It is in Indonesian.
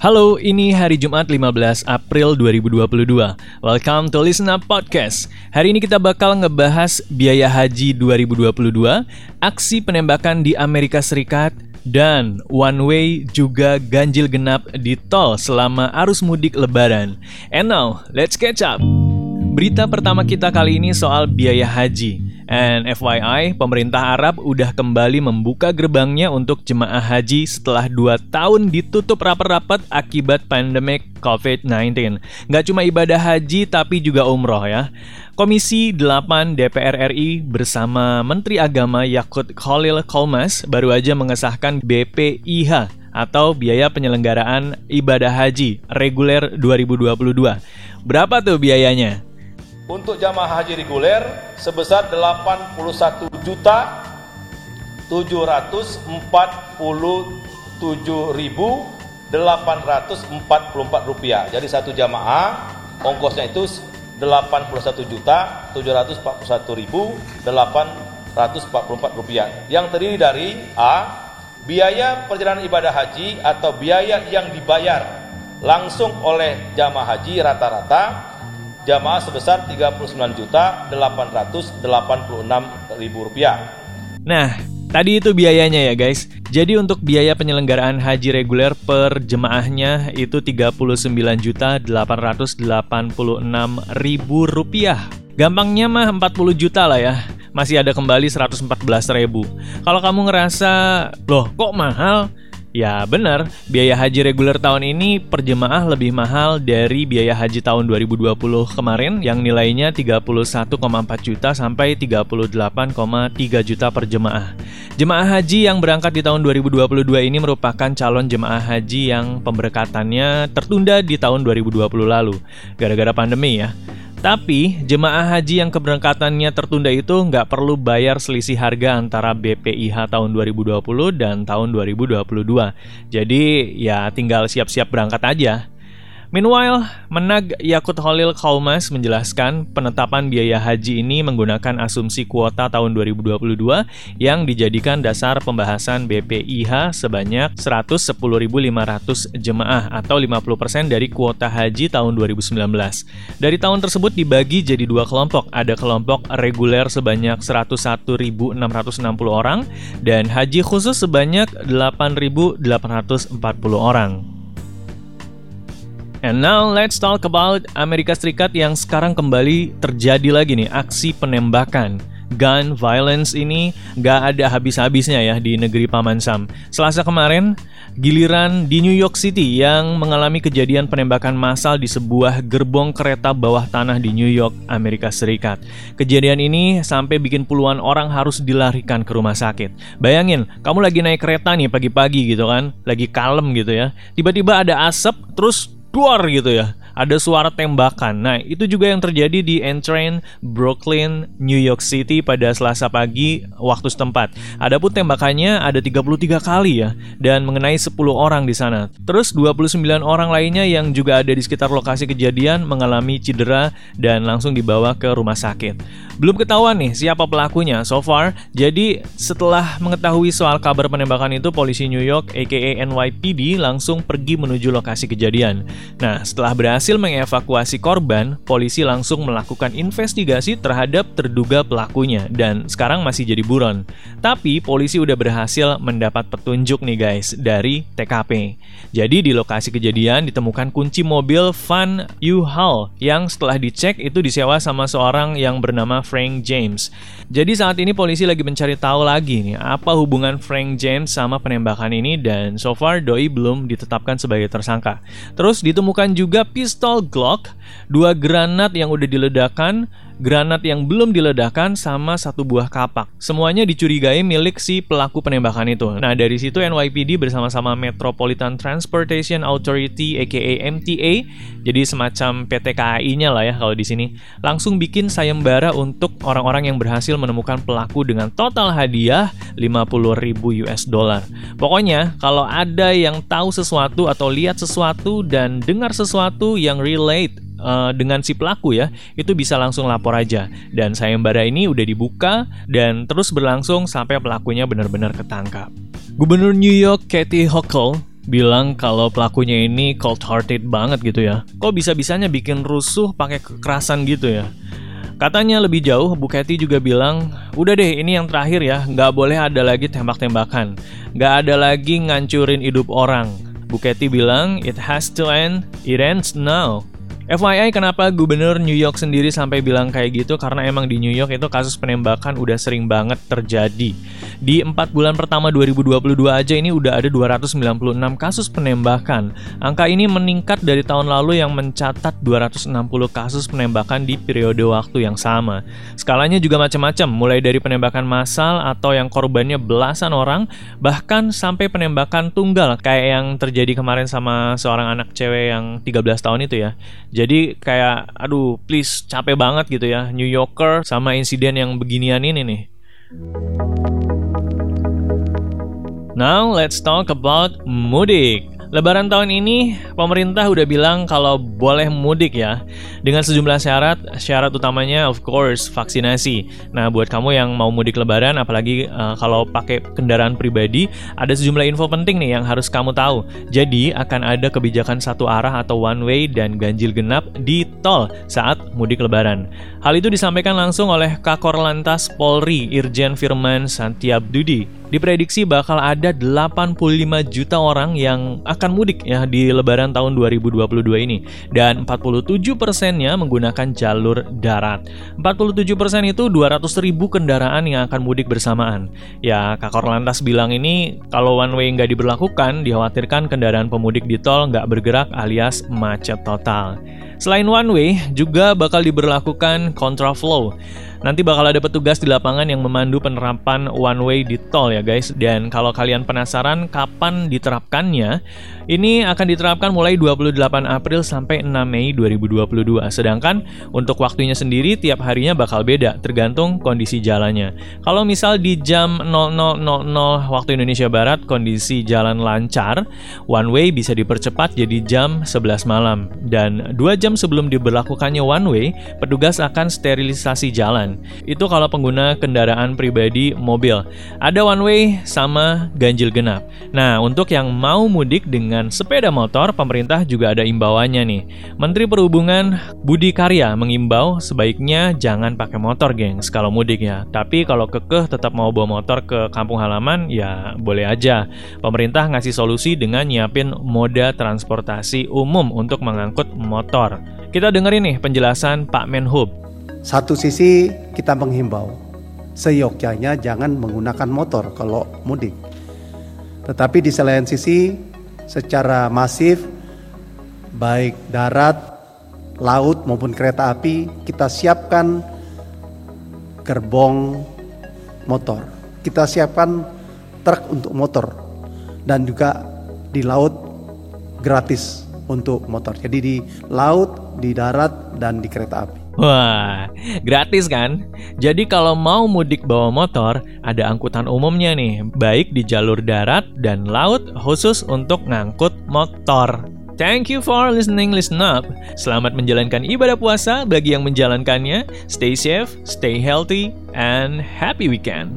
Halo, ini hari Jumat 15 April 2022. Welcome to Listen Up Podcast. Hari ini kita bakal ngebahas biaya haji 2022, aksi penembakan di Amerika Serikat, dan one way juga ganjil genap di tol selama arus mudik lebaran. And now, let's catch up. Berita pertama kita kali ini soal biaya haji. And FYI, pemerintah Arab udah kembali membuka gerbangnya untuk jemaah haji setelah 2 tahun ditutup rapat-rapat akibat pandemik COVID-19. Nggak cuma ibadah haji, tapi juga umroh ya. Komisi 8 DPR RI bersama Menteri Agama Yakut Khalil Kolmas baru aja mengesahkan BPIH atau Biaya Penyelenggaraan Ibadah Haji Reguler 2022. Berapa tuh biayanya? Untuk jamaah haji reguler sebesar 81 juta 747.844 rupiah. Jadi satu jamaah ongkosnya itu 81 juta 741.844 rupiah. Yang terdiri dari A. Biaya perjalanan ibadah haji atau biaya yang dibayar langsung oleh jamaah haji rata-rata jamaah sebesar 39 juta 886 ribu rupiah. Nah, tadi itu biayanya ya guys. Jadi untuk biaya penyelenggaraan haji reguler per jemaahnya itu 39 juta 886 ribu rupiah. Gampangnya mah 40 juta lah ya. Masih ada kembali 114 ribu. Kalau kamu ngerasa, loh kok mahal? Ya benar, biaya haji reguler tahun ini per jemaah lebih mahal dari biaya haji tahun 2020 kemarin yang nilainya 31,4 juta sampai 38,3 juta per jemaah. Jemaah haji yang berangkat di tahun 2022 ini merupakan calon jemaah haji yang pemberkatannya tertunda di tahun 2020 lalu gara-gara pandemi ya. Tapi, jemaah haji yang keberangkatannya tertunda itu nggak perlu bayar selisih harga antara BPIH tahun 2020 dan tahun 2022. Jadi, ya tinggal siap-siap berangkat aja. Meanwhile, Menag Yakut Holil Kaumas menjelaskan penetapan biaya haji ini menggunakan asumsi kuota tahun 2022 yang dijadikan dasar pembahasan BPIH sebanyak 110.500 jemaah atau 50% dari kuota haji tahun 2019. Dari tahun tersebut dibagi jadi dua kelompok, ada kelompok reguler sebanyak 101.660 orang dan haji khusus sebanyak 8.840 orang. And now let's talk about Amerika Serikat yang sekarang kembali terjadi lagi nih aksi penembakan. Gun violence ini gak ada habis-habisnya ya di negeri Paman Sam. Selasa kemarin, giliran di New York City yang mengalami kejadian penembakan massal di sebuah gerbong kereta bawah tanah di New York, Amerika Serikat. Kejadian ini sampai bikin puluhan orang harus dilarikan ke rumah sakit. Bayangin, kamu lagi naik kereta nih pagi-pagi gitu kan, lagi kalem gitu ya. Tiba-tiba ada asap, terus duar gitu ya ada suara tembakan. Nah, itu juga yang terjadi di Entrain, Brooklyn, New York City pada Selasa pagi waktu setempat. Adapun tembakannya ada 33 kali ya dan mengenai 10 orang di sana. Terus 29 orang lainnya yang juga ada di sekitar lokasi kejadian mengalami cedera dan langsung dibawa ke rumah sakit. Belum ketahuan nih siapa pelakunya so far. Jadi setelah mengetahui soal kabar penembakan itu, polisi New York aka NYPD langsung pergi menuju lokasi kejadian. Nah, setelah berhasil Berhasil mengevakuasi korban, polisi langsung melakukan investigasi terhadap terduga pelakunya dan sekarang masih jadi buron. Tapi polisi udah berhasil mendapat petunjuk nih guys dari TKP. Jadi di lokasi kejadian ditemukan kunci mobil van U-Haul yang setelah dicek itu disewa sama seorang yang bernama Frank James. Jadi saat ini polisi lagi mencari tahu lagi nih apa hubungan Frank James sama penembakan ini dan so far doi belum ditetapkan sebagai tersangka. Terus ditemukan juga pistol pistol Glock, dua granat yang udah diledakkan, granat yang belum diledakkan, sama satu buah kapak. Semuanya dicurigai milik si pelaku penembakan itu. Nah, dari situ NYPD bersama-sama Metropolitan Transportation Authority aka MTA, jadi semacam PT KAI-nya lah ya kalau di sini, langsung bikin sayembara untuk orang-orang yang berhasil menemukan pelaku dengan total hadiah 50.000 US dollar. Pokoknya, kalau ada yang tahu sesuatu atau lihat sesuatu dan dengar sesuatu yang relate uh, dengan si pelaku ya, itu bisa langsung lapor aja. Dan sayembara ini udah dibuka dan terus berlangsung sampai pelakunya benar-benar ketangkap. Gubernur New York Kathy Hochul bilang kalau pelakunya ini cold hearted banget gitu ya. Kok bisa-bisanya bikin rusuh pakai kekerasan gitu ya? Katanya lebih jauh, Bu Katy juga bilang, udah deh ini yang terakhir ya, nggak boleh ada lagi tembak-tembakan. Nggak ada lagi ngancurin hidup orang. Bu Katy bilang, it has to end, it ends now. FYI kenapa gubernur New York sendiri sampai bilang kayak gitu karena emang di New York itu kasus penembakan udah sering banget terjadi. Di 4 bulan pertama 2022 aja ini udah ada 296 kasus penembakan. Angka ini meningkat dari tahun lalu yang mencatat 260 kasus penembakan di periode waktu yang sama. Skalanya juga macam-macam, mulai dari penembakan massal atau yang korbannya belasan orang, bahkan sampai penembakan tunggal kayak yang terjadi kemarin sama seorang anak cewek yang 13 tahun itu ya. Jadi kayak aduh please capek banget gitu ya New Yorker sama insiden yang beginian ini nih. Now let's talk about mudik. Lebaran tahun ini, pemerintah udah bilang kalau boleh mudik ya, dengan sejumlah syarat. Syarat utamanya, of course, vaksinasi. Nah, buat kamu yang mau mudik Lebaran, apalagi uh, kalau pakai kendaraan pribadi, ada sejumlah info penting nih yang harus kamu tahu. Jadi, akan ada kebijakan satu arah atau one way dan ganjil genap di tol saat mudik Lebaran. Hal itu disampaikan langsung oleh Kakor Lantas Polri Irjen Firman Santiabdudi diprediksi bakal ada 85 juta orang yang akan mudik ya di lebaran tahun 2022 ini dan 47 persennya menggunakan jalur darat. 47 persen itu 200 ribu kendaraan yang akan mudik bersamaan. Ya, Kakor Lantas bilang ini kalau one way nggak diberlakukan, dikhawatirkan kendaraan pemudik di tol nggak bergerak alias macet total. Selain one way, juga bakal diberlakukan kontraflow. Nanti bakal ada petugas di lapangan yang memandu penerapan one way di tol ya guys. Dan kalau kalian penasaran kapan diterapkannya, ini akan diterapkan mulai 28 April sampai 6 Mei 2022. Sedangkan untuk waktunya sendiri tiap harinya bakal beda tergantung kondisi jalannya. Kalau misal di jam 00.00 waktu Indonesia Barat kondisi jalan lancar, one way bisa dipercepat jadi jam 11 malam. Dan dua jam sebelum diberlakukannya one way, petugas akan sterilisasi jalan. Itu kalau pengguna kendaraan pribadi mobil. Ada one way sama ganjil genap. Nah, untuk yang mau mudik dengan sepeda motor, pemerintah juga ada imbauannya nih. Menteri Perhubungan Budi Karya mengimbau sebaiknya jangan pakai motor, gengs, kalau mudik ya. Tapi kalau kekeh tetap mau bawa motor ke kampung halaman, ya boleh aja. Pemerintah ngasih solusi dengan nyiapin moda transportasi umum untuk mengangkut motor. Kita dengerin nih penjelasan Pak Menhub. Satu sisi kita menghimbau, seyogyanya jangan menggunakan motor kalau mudik. Tetapi di selain sisi, secara masif, baik darat, laut maupun kereta api, kita siapkan gerbong motor. Kita siapkan truk untuk motor dan juga di laut gratis untuk motor. Jadi di laut, di darat, dan di kereta api. Wah, gratis kan? Jadi kalau mau mudik bawa motor, ada angkutan umumnya nih, baik di jalur darat dan laut khusus untuk ngangkut motor. Thank you for listening, listen up. Selamat menjalankan ibadah puasa bagi yang menjalankannya. Stay safe, stay healthy, and happy weekend.